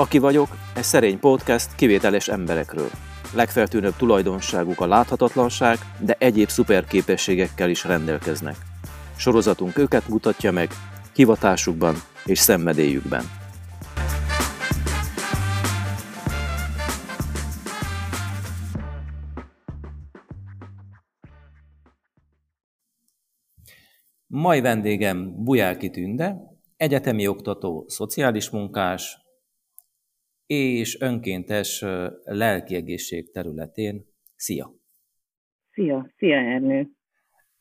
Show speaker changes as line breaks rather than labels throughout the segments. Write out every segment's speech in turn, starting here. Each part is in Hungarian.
Aki vagyok, egy szerény podcast kivételes emberekről. Legfeltűnőbb tulajdonságuk a láthatatlanság, de egyéb szuperképességekkel is rendelkeznek. Sorozatunk őket mutatja meg, hivatásukban és szenvedélyükben. Mai vendégem Bujáki Tünde, egyetemi oktató, szociális munkás, és önkéntes lelkiegészség területén. Szia!
Szia! Szia, Ernő!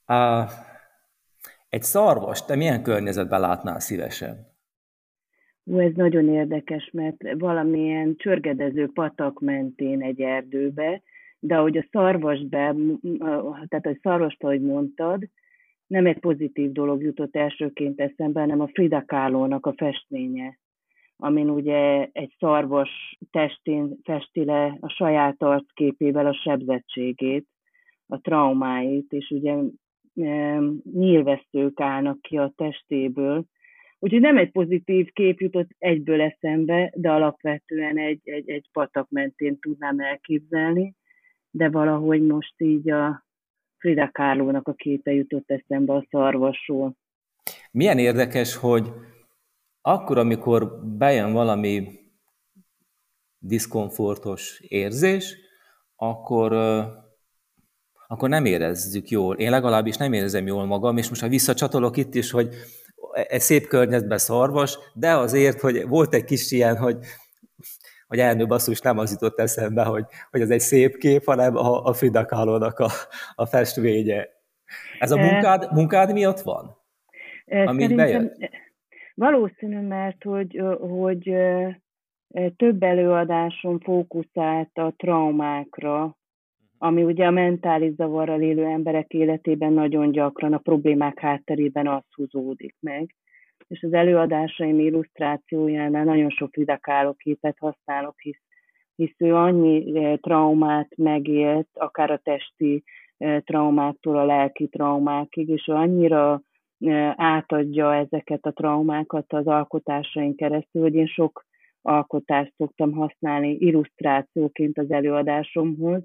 A, egy szarvas, te milyen környezetben látnál szívesen?
Ú, ez nagyon érdekes, mert valamilyen csörgedező patak mentén egy erdőbe, de ahogy a szarvasbe, tehát a szarvast, ahogy mondtad, nem egy pozitív dolog jutott elsőként eszembe, hanem a Frida Kahlo-nak a festménye amin ugye egy szarvas testén festi le a saját arcképével a sebzettségét, a traumáit, és ugye e, nyílvesztők állnak ki a testéből. Úgyhogy nem egy pozitív kép jutott egyből eszembe, de alapvetően egy, egy, egy patak mentén tudnám elképzelni, de valahogy most így a Frida Kahlo-nak a képe jutott eszembe a szarvasról.
Milyen érdekes, hogy akkor, amikor bejön valami diszkomfortos érzés, akkor, akkor nem érezzük jól. Én legalábbis nem érzem jól magam, és most ha visszacsatolok itt is, hogy egy szép környezetben szarvas, de azért, hogy volt egy kis ilyen, hogy, hogy elnő basszus nem az jutott eszembe, hogy, hogy ez egy szép kép, hanem a, a Frida Kahlo-nak a, a festvénye. Ez a munkád, munkád miatt van?
Amit bejött? Valószínű, mert hogy, hogy több előadáson fókuszált a traumákra, ami ugye a mentális zavarral élő emberek életében nagyon gyakran a problémák hátterében az húzódik meg. És az előadásaim illusztrációjánál nagyon sok képet használok, hisz, hisz ő annyi traumát megélt, akár a testi traumáktól a lelki traumákig, és ő annyira átadja ezeket a traumákat az alkotásaink keresztül, hogy én sok alkotást szoktam használni illusztrációként az előadásomhoz,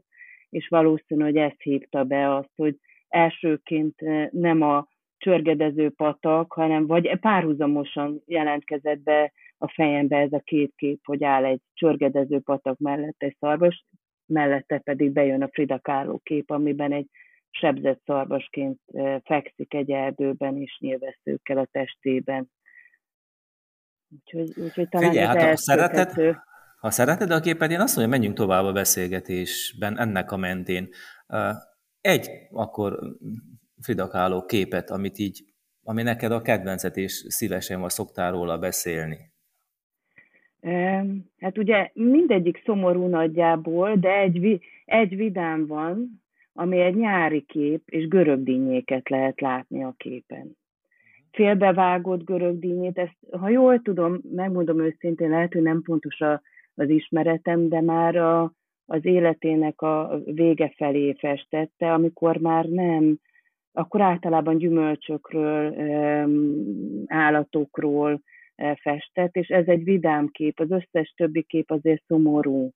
és valószínű, hogy ezt hívta be azt, hogy elsőként nem a csörgedező patak, hanem vagy párhuzamosan jelentkezett be a fejembe ez a két kép, hogy áll egy csörgedező patak mellett egy szarvas, mellette pedig bejön a Frida Kahlo kép, amiben egy sebzett szarvasként fekszik egy erdőben, és nyilvesszőkkel a testében.
Úgyhogy, úgyhogy talán Figyelj, hát ha szereted, ha szereted a képet, én azt mondom, hogy menjünk tovább a beszélgetésben ennek a mentén. Egy akkor Frida Kahlo képet, amit így, ami neked a kedvencet, és szívesen vagy szoktál róla beszélni.
Hát ugye mindegyik szomorú nagyjából, de egy, egy vidám van, ami egy nyári kép, és görögdínyéket lehet látni a képen. Félbevágott görögdínyét, ezt, ha jól tudom, megmondom őszintén, lehet, hogy nem pontos a, az ismeretem, de már a, az életének a vége felé festette, amikor már nem, akkor általában gyümölcsökről, állatokról festett, és ez egy vidám kép, az összes többi kép azért szomorú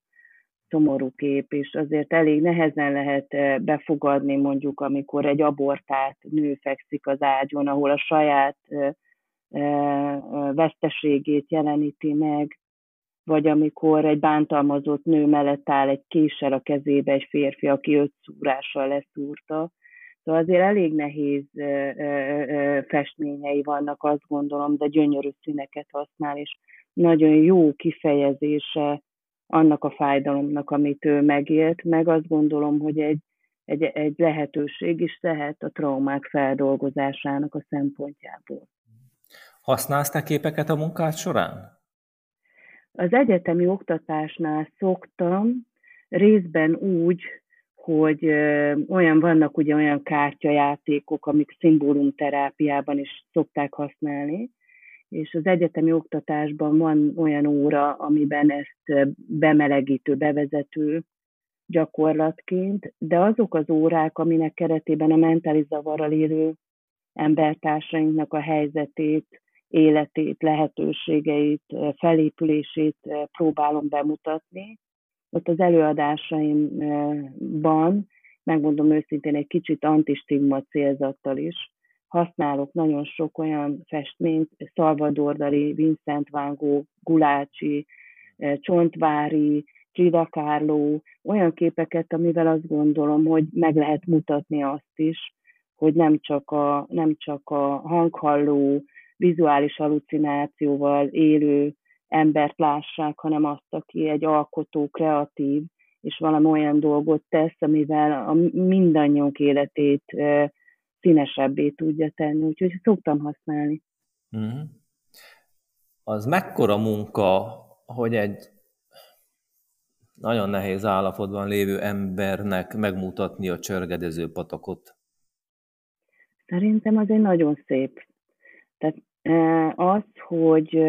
szomorú kép, és azért elég nehezen lehet eh, befogadni mondjuk, amikor egy abortált nő fekszik az ágyon, ahol a saját eh, eh, veszteségét jeleníti meg, vagy amikor egy bántalmazott nő mellett áll egy késsel a kezébe egy férfi, aki öt szúrással leszúrta. Szóval azért elég nehéz festményei vannak, azt gondolom, de gyönyörű színeket használ, és nagyon jó kifejezése annak a fájdalomnak, amit ő megélt, meg azt gondolom, hogy egy, egy, egy lehetőség is lehet a traumák feldolgozásának a szempontjából.
Használsz te képeket a munkád során?
Az egyetemi oktatásnál szoktam, részben úgy, hogy olyan vannak ugye olyan kártyajátékok, amik szimbólumterápiában is szokták használni, és az egyetemi oktatásban van olyan óra, amiben ezt bemelegítő, bevezető gyakorlatként, de azok az órák, aminek keretében a mentális zavarral élő embertársainknak a helyzetét életét, lehetőségeit, felépülését próbálom bemutatni. Ott az előadásaimban, megmondom őszintén, egy kicsit antistigma célzattal is, használok nagyon sok olyan festményt, Salvador Dali, Vincent Van Gogh, Gulácsi, Csontvári, Frida Kahlo, olyan képeket, amivel azt gondolom, hogy meg lehet mutatni azt is, hogy nem csak a, nem csak a hanghalló, vizuális halucinációval élő embert lássák, hanem azt, aki egy alkotó, kreatív, és valami olyan dolgot tesz, amivel a mindannyiunk életét színesebbé tudja tenni, úgyhogy szoktam használni. Mm.
Az mekkora munka, hogy egy nagyon nehéz állapotban lévő embernek megmutatni a csörgedező patakot?
Szerintem az egy nagyon szép. Tehát az, hogy,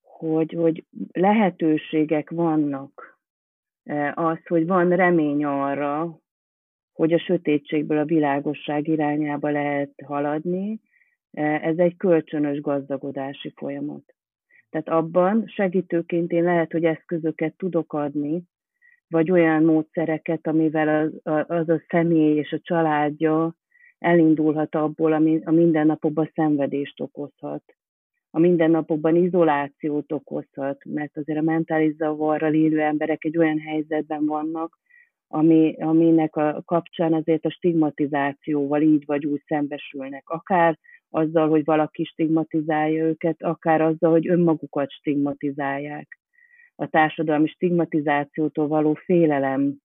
hogy, hogy lehetőségek vannak, az, hogy van remény arra, hogy a sötétségből a világosság irányába lehet haladni, ez egy kölcsönös gazdagodási folyamat. Tehát abban segítőként én lehet, hogy eszközöket tudok adni, vagy olyan módszereket, amivel az, az a személy és a családja elindulhat abból, ami a mindennapokban szenvedést okozhat. A mindennapokban izolációt okozhat, mert azért a mentális zavarral élő emberek egy olyan helyzetben vannak, ami, aminek a kapcsán azért a stigmatizációval így vagy úgy szembesülnek. Akár azzal, hogy valaki stigmatizálja őket, akár azzal, hogy önmagukat stigmatizálják. A társadalmi stigmatizációtól való félelem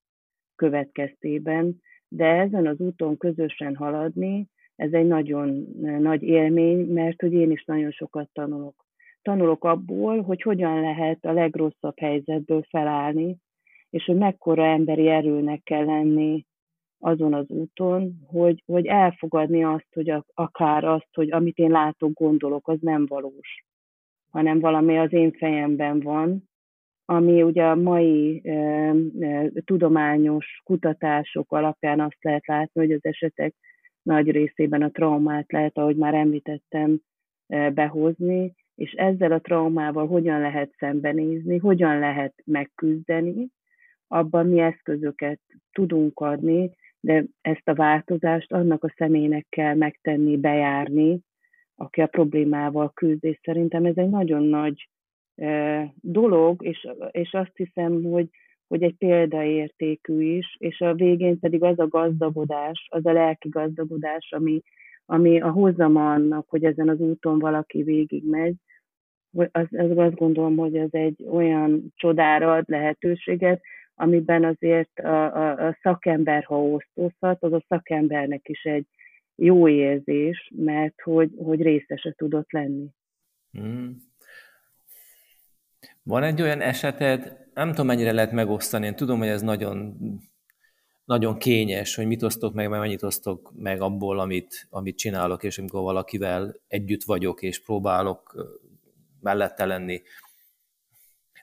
következtében, de ezen az úton közösen haladni, ez egy nagyon nagy élmény, mert hogy én is nagyon sokat tanulok. Tanulok abból, hogy hogyan lehet a legrosszabb helyzetből felállni, és hogy mekkora emberi erőnek kell lenni azon az úton, hogy, hogy elfogadni azt, hogy akár azt, hogy amit én látok, gondolok, az nem valós, hanem valami az én fejemben van, ami ugye a mai e, e, tudományos kutatások alapján azt lehet látni, hogy az esetek nagy részében a traumát lehet, ahogy már említettem, e, behozni, és ezzel a traumával hogyan lehet szembenézni, hogyan lehet megküzdeni, abban mi eszközöket tudunk adni, de ezt a változást annak a személynek kell megtenni, bejárni, aki a problémával küzd, és szerintem ez egy nagyon nagy dolog, és, és azt hiszem, hogy, hogy egy példaértékű is, és a végén pedig az a gazdagodás, az a lelki gazdagodás, ami, ami a hozama annak, hogy ezen az úton valaki végigmegy, az, az azt gondolom, hogy ez egy olyan csodára ad lehetőséget, amiben azért a, a, a szakember, ha osztozhat, az a szakembernek is egy jó érzés, mert hogy, hogy részese tudott lenni. Hmm.
Van egy olyan eseted, nem tudom mennyire lehet megosztani, én tudom, hogy ez nagyon, nagyon kényes, hogy mit osztok meg, mert mennyit osztok meg abból, amit, amit csinálok, és amikor valakivel együtt vagyok, és próbálok mellette lenni.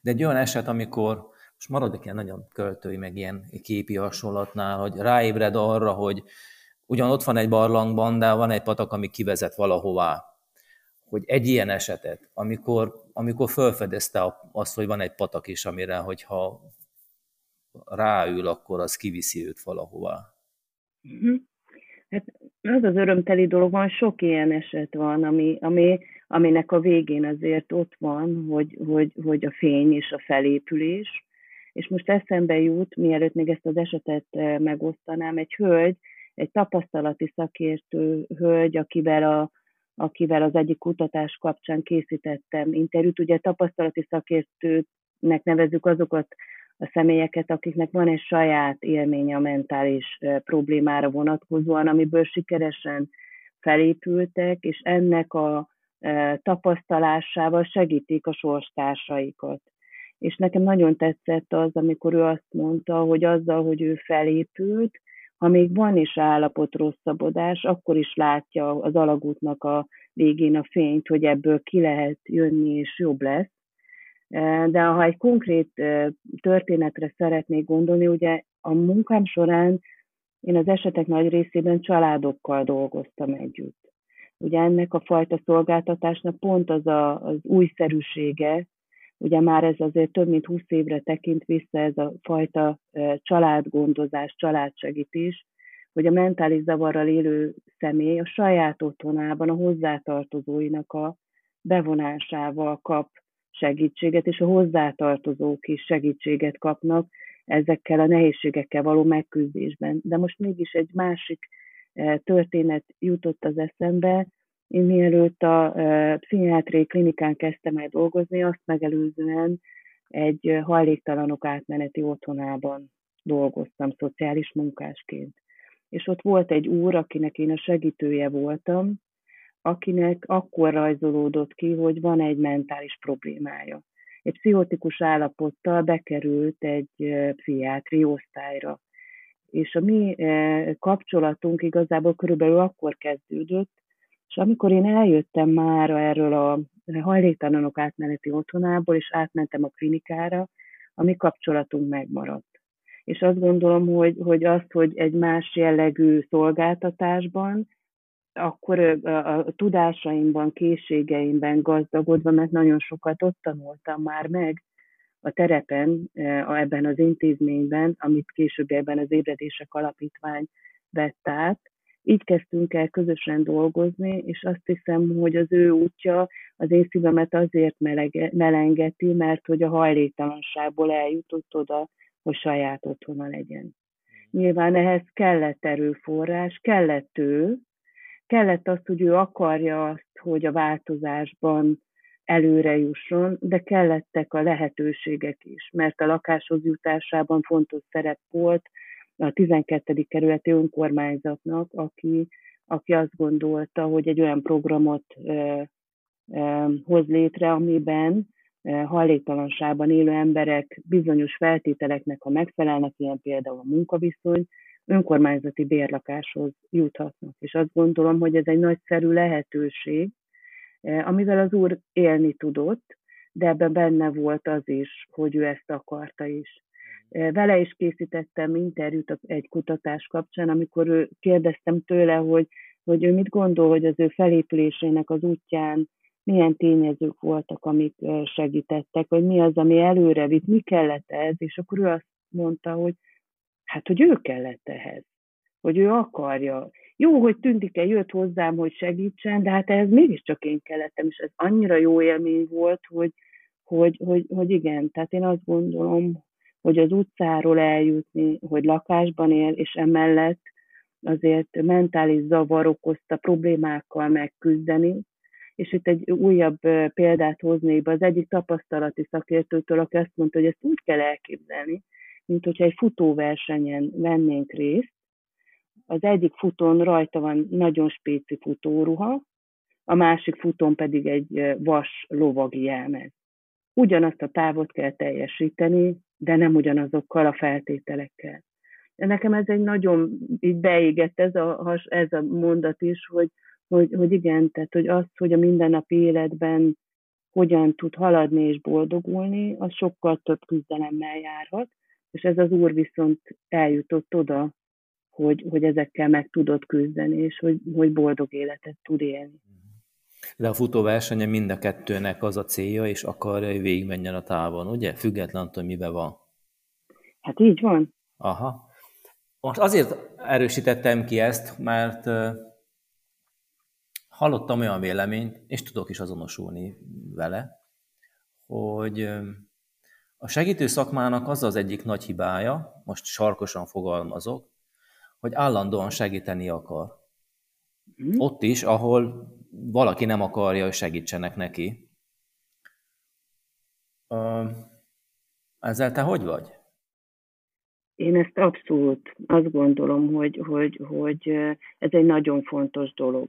De egy olyan eset, amikor és maradok ilyen nagyon költői, meg ilyen képi hasonlatnál, hogy ráébred arra, hogy ugyan ott van egy barlangban, de van egy patak, ami kivezet valahová. Hogy egy ilyen esetet, amikor, amikor felfedezte azt, hogy van egy patak is, amire, hogyha ráül, akkor az kiviszi őt valahová.
Mhm. Hát az az örömteli dolog van, sok ilyen eset van, ami, ami, aminek a végén azért ott van, hogy, hogy, hogy a fény és a felépülés, és most eszembe jut, mielőtt még ezt az esetet eh, megosztanám, egy hölgy, egy tapasztalati szakértő hölgy, akivel, a, akivel az egyik kutatás kapcsán készítettem interjút. Ugye tapasztalati szakértőnek nevezzük azokat a személyeket, akiknek van egy saját élménye a mentális eh, problémára vonatkozóan, amiből sikeresen felépültek, és ennek a eh, tapasztalásával segítik a sorstársaikat és nekem nagyon tetszett az, amikor ő azt mondta, hogy azzal, hogy ő felépült, ha még van is állapot rosszabbodás, akkor is látja az alagútnak a végén a fényt, hogy ebből ki lehet jönni, és jobb lesz. De ha egy konkrét történetre szeretnék gondolni, ugye a munkám során én az esetek nagy részében családokkal dolgoztam együtt. Ugye ennek a fajta szolgáltatásnak pont az a, az újszerűsége, ugye már ez azért több mint 20 évre tekint vissza ez a fajta családgondozás, családsegítés, hogy a mentális zavarral élő személy a saját otthonában a hozzátartozóinak a bevonásával kap segítséget, és a hozzátartozók is segítséget kapnak ezekkel a nehézségekkel való megküzdésben. De most mégis egy másik történet jutott az eszembe. Én mielőtt a pszichiátriai klinikán kezdtem el dolgozni, azt megelőzően egy hajléktalanok átmeneti otthonában dolgoztam szociális munkásként. És ott volt egy úr, akinek én a segítője voltam, akinek akkor rajzolódott ki, hogy van egy mentális problémája. Egy pszichotikus állapottal bekerült egy pszichiátri osztályra. És a mi kapcsolatunk igazából körülbelül akkor kezdődött, és amikor én eljöttem már erről a hajléktalanok átmeneti otthonából, és átmentem a klinikára, a mi kapcsolatunk megmaradt. És azt gondolom, hogy, hogy azt, hogy egy más jellegű szolgáltatásban akkor a, tudásaimban, készségeimben gazdagodva, mert nagyon sokat ott tanultam már meg a terepen, ebben az intézményben, amit később ebben az ébredések alapítvány vett át. Így kezdtünk el közösen dolgozni, és azt hiszem, hogy az ő útja az én szívemet azért melege, melengeti, mert hogy a hajléktalanságból eljutott oda, hogy saját otthona legyen. Nyilván ehhez kellett erőforrás, kellett ő, kellett azt, hogy ő akarja azt, hogy a változásban előre jusson, de kellettek a lehetőségek is, mert a lakáshoz jutásában fontos szerep volt a 12. kerületi önkormányzatnak, aki, aki azt gondolta, hogy egy olyan programot ö, ö, hoz létre, amiben hajléktalanságban élő emberek bizonyos feltételeknek, ha megfelelnek, ilyen például a munkaviszony, önkormányzati bérlakáshoz juthatnak. És azt gondolom, hogy ez egy nagyszerű lehetőség, eh, amivel az úr élni tudott, de ebben benne volt az is, hogy ő ezt akarta is. Vele is készítettem interjút egy kutatás kapcsán, amikor ő kérdeztem tőle, hogy, hogy ő mit gondol, hogy az ő felépülésének az útján milyen tényezők voltak, amik segítettek, vagy mi az, ami előre vitt, mi kellett ez, és akkor ő azt mondta, hogy Hát, hogy ő kellett ehhez, hogy ő akarja. Jó, hogy Tündike jött hozzám, hogy segítsen, de hát ehhez mégiscsak én kellettem, és ez annyira jó élmény volt, hogy, hogy, hogy, hogy igen, tehát én azt gondolom, hogy az utcáról eljutni, hogy lakásban él, és emellett azért mentális zavar okozta problémákkal megküzdeni, és itt egy újabb példát hoznék be az egyik tapasztalati szakértőtől, aki azt mondta, hogy ezt úgy kell elképzelni, mint hogyha egy futóversenyen vennénk részt. Az egyik futón rajta van nagyon spéci futóruha, a másik futón pedig egy vas lovagi jelmez. Ugyanazt a távot kell teljesíteni, de nem ugyanazokkal a feltételekkel. Nekem ez egy nagyon így beégett ez a, ez a mondat is, hogy, hogy, hogy igen, tehát hogy az, hogy a mindennapi életben hogyan tud haladni és boldogulni, az sokkal több küzdelemmel járhat, és ez az úr viszont eljutott oda, hogy, hogy ezekkel meg tudott küzdeni, és hogy, hogy boldog életet tud élni.
De a futóversenye mind a kettőnek az a célja, és akarja, hogy végigmenjen a távon, ugye? Független hogy miben van.
Hát így van.
Aha. Most azért erősítettem ki ezt, mert hallottam olyan véleményt, és tudok is azonosulni vele, hogy a segítő szakmának az az egyik nagy hibája, most sarkosan fogalmazok, hogy állandóan segíteni akar. Mm. Ott is, ahol valaki nem akarja, hogy segítsenek neki. Ezzel te hogy vagy?
Én ezt abszolút azt gondolom, hogy, hogy, hogy ez egy nagyon fontos dolog.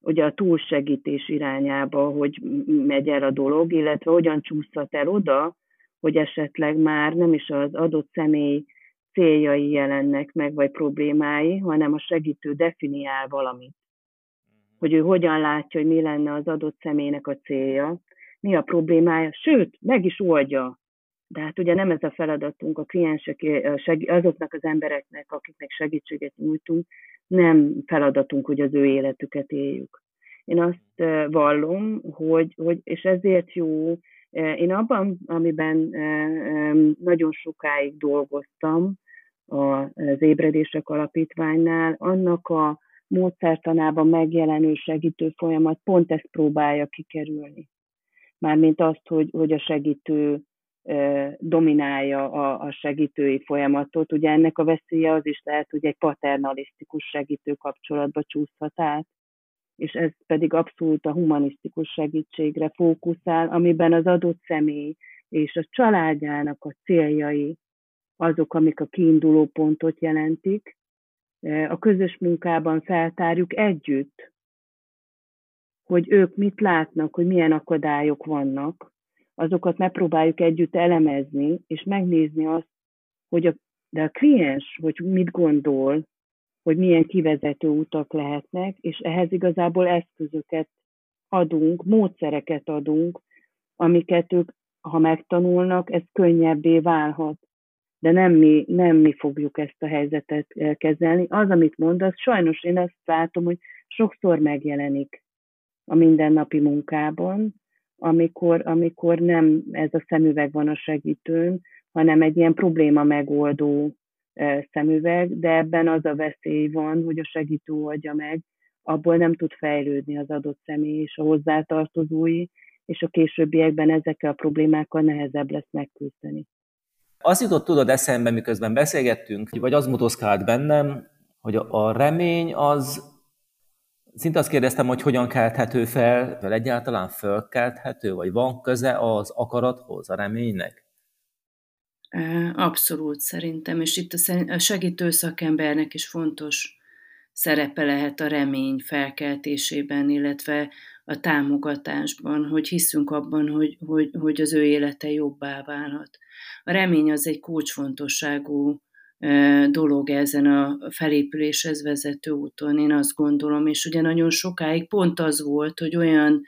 Ugye a túlsegítés irányába, hogy megy el a dolog, illetve hogyan csúszhat el oda, hogy esetleg már nem is az adott személy céljai jelennek meg, vagy problémái, hanem a segítő definiál valamit. Hogy ő hogyan látja, hogy mi lenne az adott személynek a célja, mi a problémája, sőt, meg is oldja. De hát ugye nem ez a feladatunk a kliensek, azoknak az embereknek, akiknek segítséget nyújtunk, nem feladatunk, hogy az ő életüket éljük. Én azt vallom, hogy, hogy és ezért jó, én abban, amiben nagyon sokáig dolgoztam, az Ébredések Alapítványnál, annak a módszertanában megjelenő segítő folyamat pont ezt próbálja kikerülni. Mármint azt, hogy, hogy a segítő dominálja a, a segítői folyamatot. Ugye ennek a veszélye az is lehet, hogy egy paternalisztikus segítő kapcsolatba csúszhat át, és ez pedig abszolút a humanisztikus segítségre fókuszál, amiben az adott személy és a családjának a céljai azok, amik a kiinduló pontot jelentik. A közös munkában feltárjuk együtt, hogy ők mit látnak, hogy milyen akadályok vannak, azokat megpróbáljuk együtt elemezni, és megnézni azt, hogy a, de a kliens, hogy mit gondol, hogy milyen kivezető utak lehetnek, és ehhez igazából eszközöket adunk, módszereket adunk, amiket ők, ha megtanulnak, ez könnyebbé válhat. De nem mi, nem mi fogjuk ezt a helyzetet eh, kezelni. Az, amit mondasz, sajnos én azt látom, hogy sokszor megjelenik a mindennapi munkában, amikor, amikor nem ez a szemüveg van a segítőn, hanem egy ilyen probléma megoldó szemüveg, de ebben az a veszély van, hogy a segítő oldja meg, abból nem tud fejlődni az adott személy és a hozzátartozói, és a későbbiekben ezekkel a problémákkal nehezebb lesz megküzdeni.
Az jutott tudod eszembe, miközben beszélgettünk, vagy az motoszkált bennem, hogy a remény az, szinte azt kérdeztem, hogy hogyan kelthető fel, vagy egyáltalán fölkelthető, vagy van köze az akarathoz, a reménynek?
Abszolút szerintem, és itt a segítő szakembernek is fontos szerepe lehet a remény felkeltésében, illetve a támogatásban, hogy hiszünk abban, hogy, hogy, hogy az ő élete jobbá válhat. A remény az egy kulcsfontosságú dolog ezen a felépüléshez vezető úton, én azt gondolom, és ugye nagyon sokáig pont az volt, hogy olyan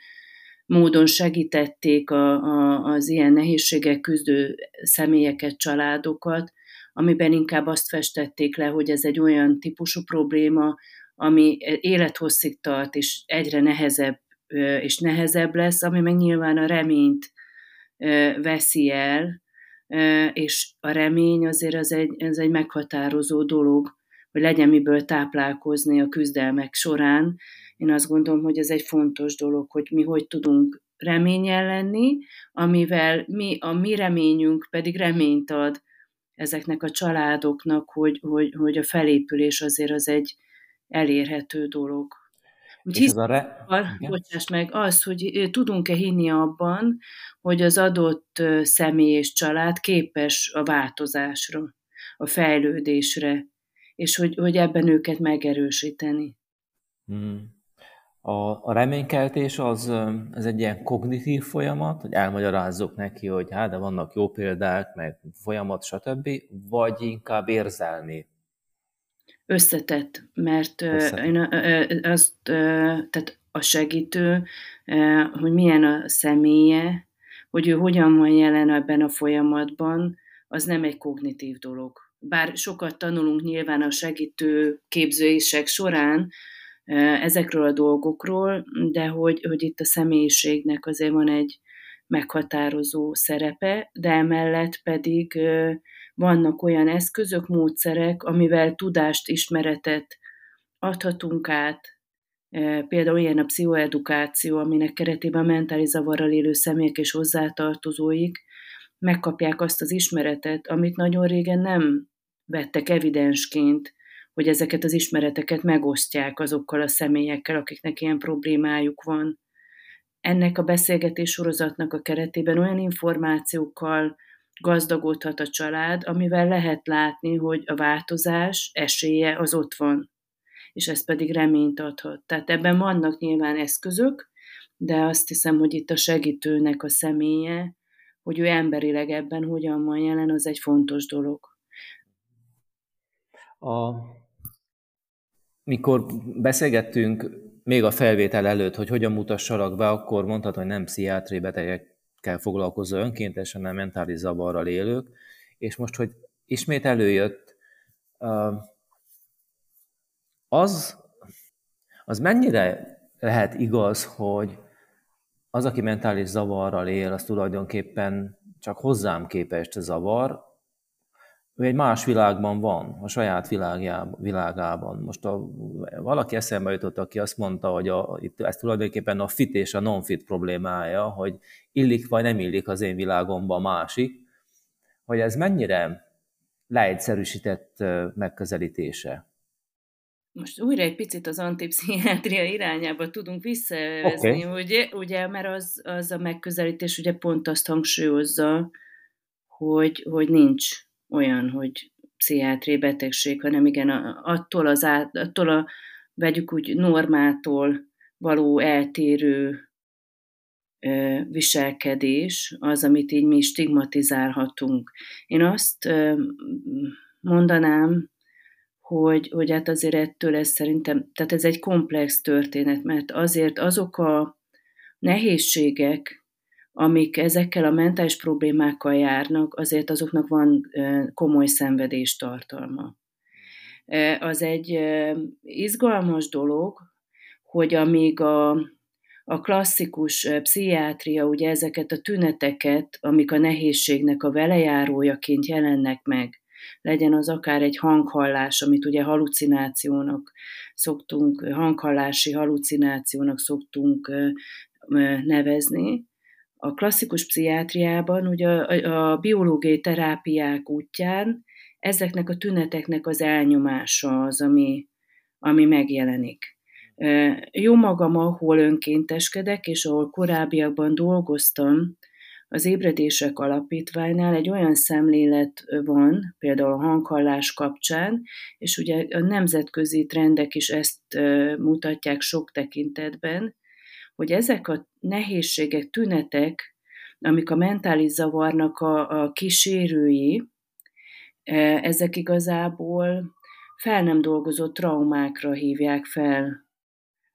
módon segítették a, a, az ilyen nehézségek küzdő személyeket, családokat, amiben inkább azt festették le, hogy ez egy olyan típusú probléma, ami élethosszig tart, és egyre nehezebb és nehezebb lesz, ami meg nyilván a reményt veszi el, és a remény azért az egy, ez egy meghatározó dolog, hogy legyen miből táplálkozni a küzdelmek során, én azt gondolom, hogy ez egy fontos dolog, hogy mi hogy tudunk reményen lenni, amivel mi, a mi reményünk pedig reményt ad ezeknek a családoknak, hogy, hogy, hogy a felépülés azért az egy elérhető dolog. Úgy hisz, a re... bocsáss meg, az, hogy tudunk-e hinni abban, hogy az adott személy és család képes a változásra, a fejlődésre, és hogy, hogy ebben őket megerősíteni.
Hmm. A, a reménykeltés az, ez egy ilyen kognitív folyamat, hogy elmagyarázzuk neki, hogy hát, de vannak jó példák, meg folyamat, stb., vagy inkább érzelmi?
Összetett, mert Összetett. én azt, tehát a segítő, hogy milyen a személye, hogy ő hogyan van jelen ebben a folyamatban, az nem egy kognitív dolog. Bár sokat tanulunk nyilván a segítő képzések során, ezekről a dolgokról, de hogy, hogy itt a személyiségnek azért van egy meghatározó szerepe, de emellett pedig vannak olyan eszközök, módszerek, amivel tudást, ismeretet adhatunk át, például ilyen a pszichoedukáció, aminek keretében mentális zavarral élő személyek és hozzátartozóik megkapják azt az ismeretet, amit nagyon régen nem vettek evidensként, hogy ezeket az ismereteket megosztják azokkal a személyekkel, akiknek ilyen problémájuk van. Ennek a beszélgetés sorozatnak a keretében olyan információkkal gazdagodhat a család, amivel lehet látni, hogy a változás esélye az ott van, és ez pedig reményt adhat. Tehát ebben vannak nyilván eszközök, de azt hiszem, hogy itt a segítőnek a személye, hogy ő emberileg ebben hogyan van jelen, az egy fontos dolog.
A mikor beszélgettünk még a felvétel előtt, hogy hogyan mutassalak be, akkor mondtad, hogy nem pszichiátri betegekkel foglalkozó önkéntesen, hanem mentális zavarral élők, és most, hogy ismét előjött, az, az mennyire lehet igaz, hogy az, aki mentális zavarral él, az tulajdonképpen csak hozzám képest zavar, ő egy más világban van, a saját világjában, világában. Most a, valaki eszembe jutott, aki azt mondta, hogy a, itt ez tulajdonképpen a fit és a non-fit problémája, hogy illik vagy nem illik az én világomban másik, hogy ez mennyire leegyszerűsített megközelítése.
Most újra egy picit az antipszichiátria irányába tudunk visszavezni, okay. ugye, ugye, mert az, az a megközelítés ugye pont azt hangsúlyozza, hogy, hogy nincs olyan, hogy pszichiátriai betegség, hanem igen, attól, az át, attól a, vegyük úgy, normától való eltérő ö, viselkedés az, amit így mi stigmatizálhatunk. Én azt ö, mondanám, hogy, hogy hát azért ettől ez szerintem, tehát ez egy komplex történet, mert azért azok a nehézségek, amik ezekkel a mentális problémákkal járnak, azért azoknak van komoly szenvedés tartalma. Az egy izgalmas dolog, hogy amíg a, a klasszikus pszichiátria ugye ezeket a tüneteket, amik a nehézségnek a velejárójaként jelennek meg, legyen az akár egy hanghallás, amit ugye halucinációnak szoktunk, hanghallási halucinációnak szoktunk nevezni, a klasszikus pszichiátriában, ugye a, a biológiai terápiák útján ezeknek a tüneteknek az elnyomása az, ami, ami megjelenik. Jó magam, ahol önkénteskedek, és ahol korábbiakban dolgoztam, az ébredések alapítványnál egy olyan szemlélet van, például a hanghallás kapcsán, és ugye a nemzetközi trendek is ezt mutatják sok tekintetben, hogy ezek a nehézségek, tünetek, amik a mentális zavarnak a, a kísérői, e, ezek igazából fel nem dolgozott traumákra hívják fel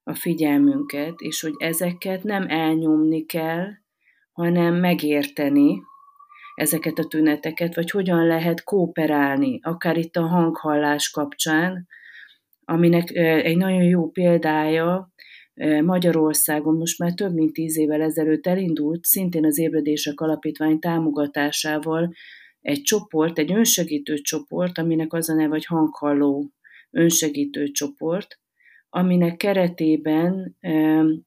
a figyelmünket, és hogy ezeket nem elnyomni kell, hanem megérteni ezeket a tüneteket, vagy hogyan lehet kooperálni, akár itt a hanghallás kapcsán, aminek e, egy nagyon jó példája Magyarországon most már több mint tíz évvel ezelőtt elindult, szintén az Ébredések Alapítvány támogatásával egy csoport, egy önsegítő csoport, aminek az a neve, hogy hanghalló önsegítő csoport, aminek keretében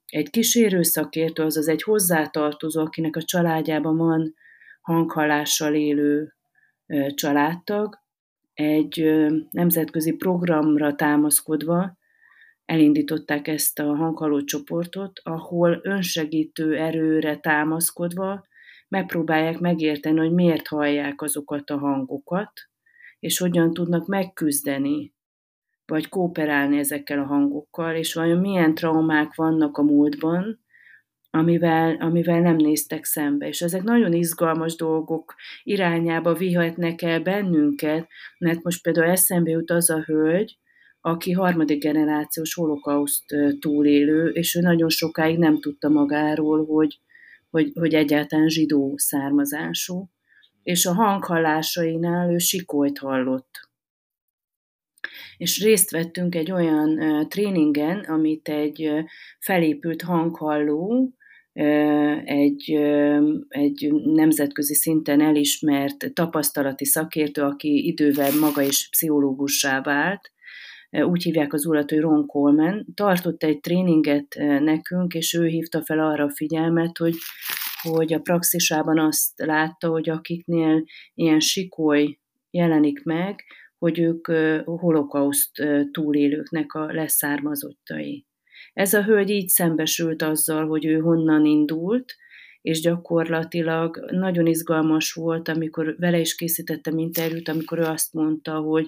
egy kísérő szakértő, azaz egy hozzátartozó, akinek a családjában van hanghallással élő családtag, egy nemzetközi programra támaszkodva elindították ezt a hanghaló csoportot, ahol önsegítő erőre támaszkodva megpróbálják megérteni, hogy miért hallják azokat a hangokat, és hogyan tudnak megküzdeni, vagy kooperálni ezekkel a hangokkal, és vajon milyen traumák vannak a múltban, amivel, amivel nem néztek szembe. És ezek nagyon izgalmas dolgok irányába vihetnek el bennünket, mert most például eszembe jut az a hölgy, aki harmadik generációs holokauszt túlélő, és ő nagyon sokáig nem tudta magáról, hogy, hogy, hogy egyáltalán zsidó származású, és a hanghallásainál ő sikolyt hallott. És részt vettünk egy olyan tréningen, amit egy felépült hanghalló, egy, egy nemzetközi szinten elismert tapasztalati szakértő, aki idővel maga is pszichológussá vált, úgy hívják az urat, hogy Ron Coleman, tartott egy tréninget nekünk, és ő hívta fel arra a figyelmet, hogy, hogy a praxisában azt látta, hogy akiknél ilyen sikoly jelenik meg, hogy ők holokauszt túlélőknek a leszármazottai. Ez a hölgy így szembesült azzal, hogy ő honnan indult, és gyakorlatilag nagyon izgalmas volt, amikor vele is készítettem interjút, amikor ő azt mondta, hogy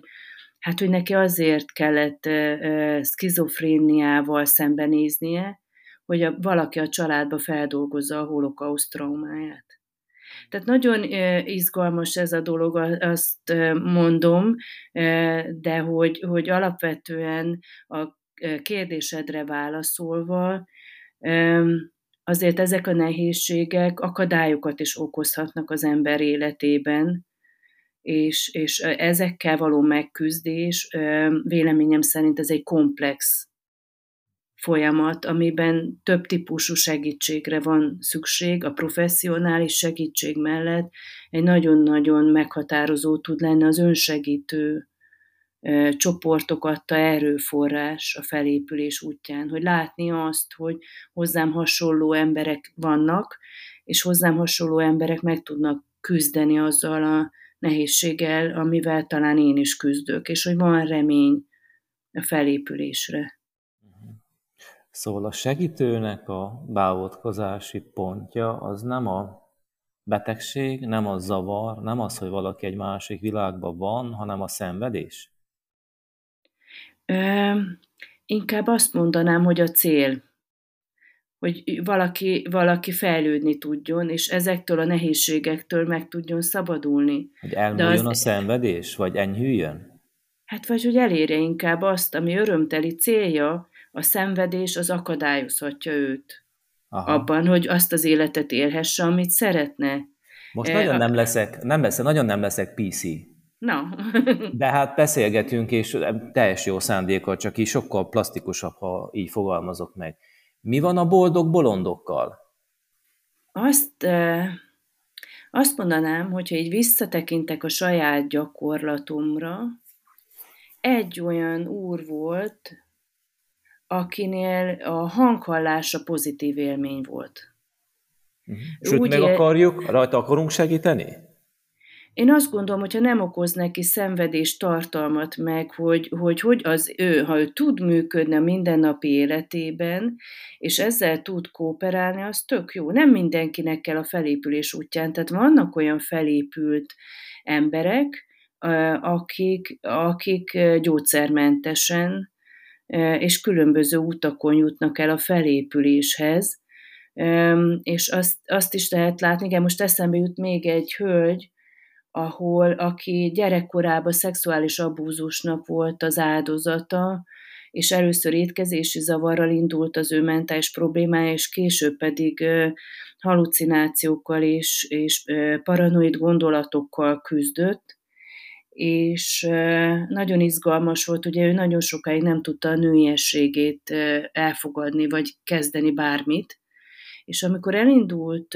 hát hogy neki azért kellett skizofréniával szembenéznie, hogy a, valaki a családba feldolgozza a holokauszt traumáját. Tehát nagyon izgalmas ez a dolog, azt mondom, de hogy, hogy alapvetően a kérdésedre válaszolva, azért ezek a nehézségek akadályokat is okozhatnak az ember életében, és, és ezekkel való megküzdés véleményem szerint ez egy komplex folyamat, amiben több típusú segítségre van szükség, a professzionális segítség mellett egy nagyon-nagyon meghatározó tud lenni az önsegítő csoportok adta erőforrás a felépülés útján, hogy látni azt, hogy hozzám hasonló emberek vannak, és hozzám hasonló emberek meg tudnak küzdeni azzal a nehézséggel, amivel talán én is küzdök, és hogy van remény a felépülésre.
Szóval a segítőnek a beavatkozási pontja az nem a betegség, nem a zavar, nem az, hogy valaki egy másik világban van, hanem a szenvedés?
Ö, inkább azt mondanám, hogy a cél, hogy valaki, valaki fejlődni tudjon, és ezektől a nehézségektől meg tudjon szabadulni.
Hogy elmúljon az... a szenvedés, vagy enyhüljön?
Hát vagy hogy elérje inkább azt, ami örömteli célja, a szenvedés az akadályozhatja őt. Aha. Abban, hogy azt az életet élhesse, amit szeretne.
Most e, nagyon nem leszek, nem leszek, nagyon nem leszek PC.
Na.
De hát beszélgetünk, és teljes jó szándékkal, csak így sokkal plastikusabb, ha így fogalmazok meg. Mi van a boldog bolondokkal?
Azt, azt mondanám, hogyha így visszatekintek a saját gyakorlatomra, egy olyan úr volt, akinél a hanghallása pozitív élmény volt.
Uh-huh. Sőt, Úgy meg akarjuk, rajta akarunk segíteni?
Én azt gondolom, hogyha nem okoz neki szenvedés tartalmat meg, hogy, hogy, hogy az ő, ha ő tud működni a mindennapi életében, és ezzel tud kooperálni, az tök jó. Nem mindenkinek kell a felépülés útján, tehát vannak olyan felépült emberek, akik, akik gyógyszermentesen és különböző utakon jutnak el a felépüléshez, és azt, azt is lehet látni, igen, most eszembe jut még egy hölgy, ahol aki gyerekkorában szexuális abúzusnak volt az áldozata, és először étkezési zavarral indult az ő mentális problémája, és később pedig halucinációkkal és, és paranoid gondolatokkal küzdött, és nagyon izgalmas volt, ugye ő nagyon sokáig nem tudta a nőiességét elfogadni, vagy kezdeni bármit, és amikor elindult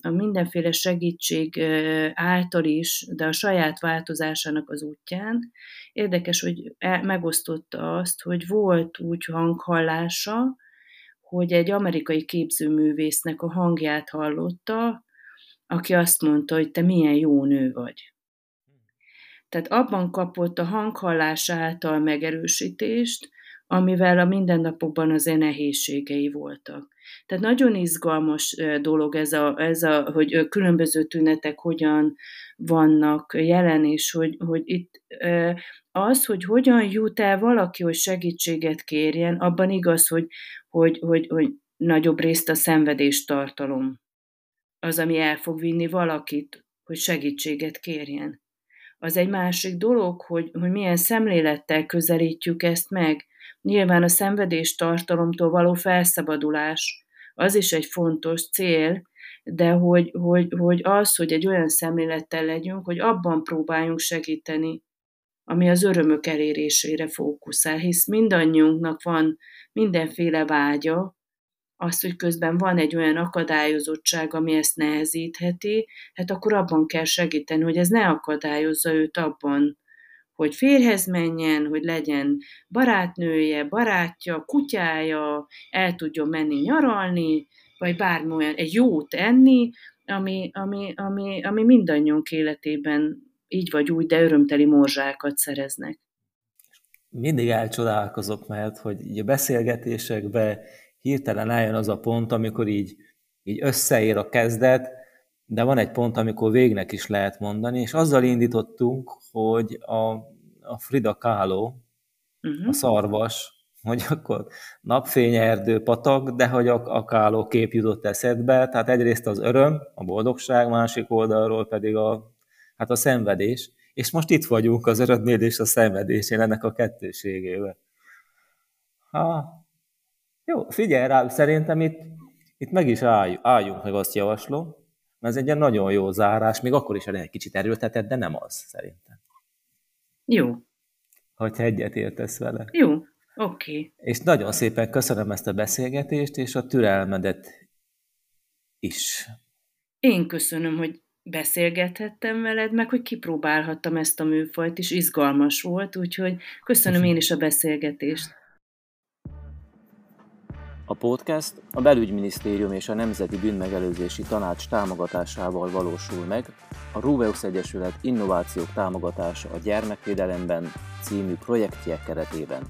a mindenféle segítség által is, de a saját változásának az útján, érdekes, hogy megosztotta azt, hogy volt úgy hanghallása, hogy egy amerikai képzőművésznek a hangját hallotta, aki azt mondta, hogy te milyen jó nő vagy. Tehát abban kapott a hanghallás által megerősítést, amivel a mindennapokban az nehézségei voltak. Tehát nagyon izgalmas dolog ez, a, ez a, hogy különböző tünetek hogyan vannak jelen, és hogy, hogy itt az, hogy hogyan jut el valaki, hogy segítséget kérjen, abban igaz, hogy, hogy, hogy, hogy nagyobb részt a szenvedés tartalom az, ami el fog vinni valakit, hogy segítséget kérjen. Az egy másik dolog, hogy, hogy milyen szemlélettel közelítjük ezt meg. Nyilván a szenvedés tartalomtól való felszabadulás, az is egy fontos cél, de hogy, hogy, hogy az, hogy egy olyan szemlélettel legyünk, hogy abban próbáljunk segíteni, ami az örömök elérésére fókuszál, hisz mindannyiunknak van mindenféle vágya, az, hogy közben van egy olyan akadályozottság, ami ezt nehezítheti, hát akkor abban kell segíteni, hogy ez ne akadályozza őt abban, hogy férhez menjen, hogy legyen barátnője, barátja, kutyája, el tudjon menni nyaralni, vagy bármi olyan, egy jót enni, ami, ami, ami, ami mindannyiunk életében így vagy úgy, de örömteli morzsákat szereznek.
Mindig elcsodálkozok, mert hogy így a beszélgetésekben hirtelen eljön az a pont, amikor így, így összeér a kezdet, de van egy pont, amikor végnek is lehet mondani, és azzal indítottunk, hogy a, a Frida Kahlo, uh-huh. a szarvas, hogy akkor napfényerdő patak, de hogy a, a Kahlo kép jutott eszedbe, tehát egyrészt az öröm, a boldogság, másik oldalról pedig a, hát a szenvedés, és most itt vagyunk az örömnél és a szenvedésén ennek a kettőségével. Ha, jó, figyelj rá, szerintem itt, itt meg is álljunk, álljunk meg, azt javaslom, ez egy ilyen nagyon jó zárás, még akkor is egy kicsit erőltetett, de nem az, szerintem.
Jó.
Hogyha egyet értesz vele.
Jó, Oké. Okay.
És nagyon szépen köszönöm ezt a beszélgetést, és a türelmedet is.
Én köszönöm, hogy beszélgethettem veled, meg hogy kipróbálhattam ezt a műfajt, és izgalmas volt, úgyhogy köszönöm én is a beszélgetést.
A podcast a Belügyminisztérium és a Nemzeti Bűnmegelőzési Tanács támogatásával valósul meg, a Ruveus Egyesület Innovációk támogatása a gyermekvédelemben című projektjek keretében.